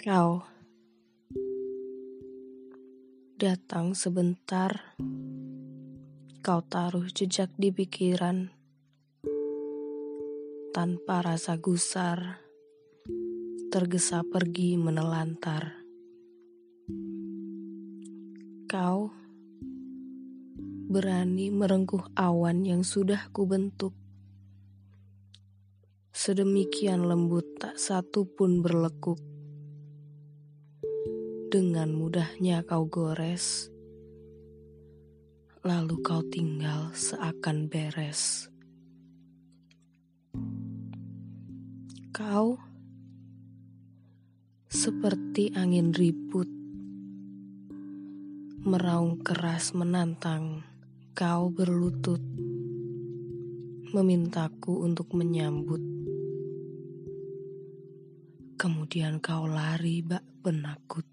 Kau datang sebentar, kau taruh jejak di pikiran tanpa rasa gusar, tergesa pergi menelantar. Kau berani merengkuh awan yang sudah kubentuk. Sedemikian lembut tak satu pun berlekuk dengan mudahnya kau gores, lalu kau tinggal seakan beres. Kau seperti angin ribut, meraung keras menantang. Kau berlutut, memintaku untuk menyambut. Kemudian kau lari bak penakut.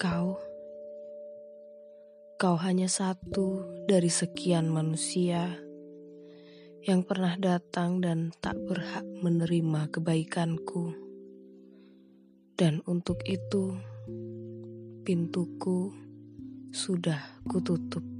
Kau, kau hanya satu dari sekian manusia yang pernah datang dan tak berhak menerima kebaikanku. Dan untuk itu, pintuku sudah kututup.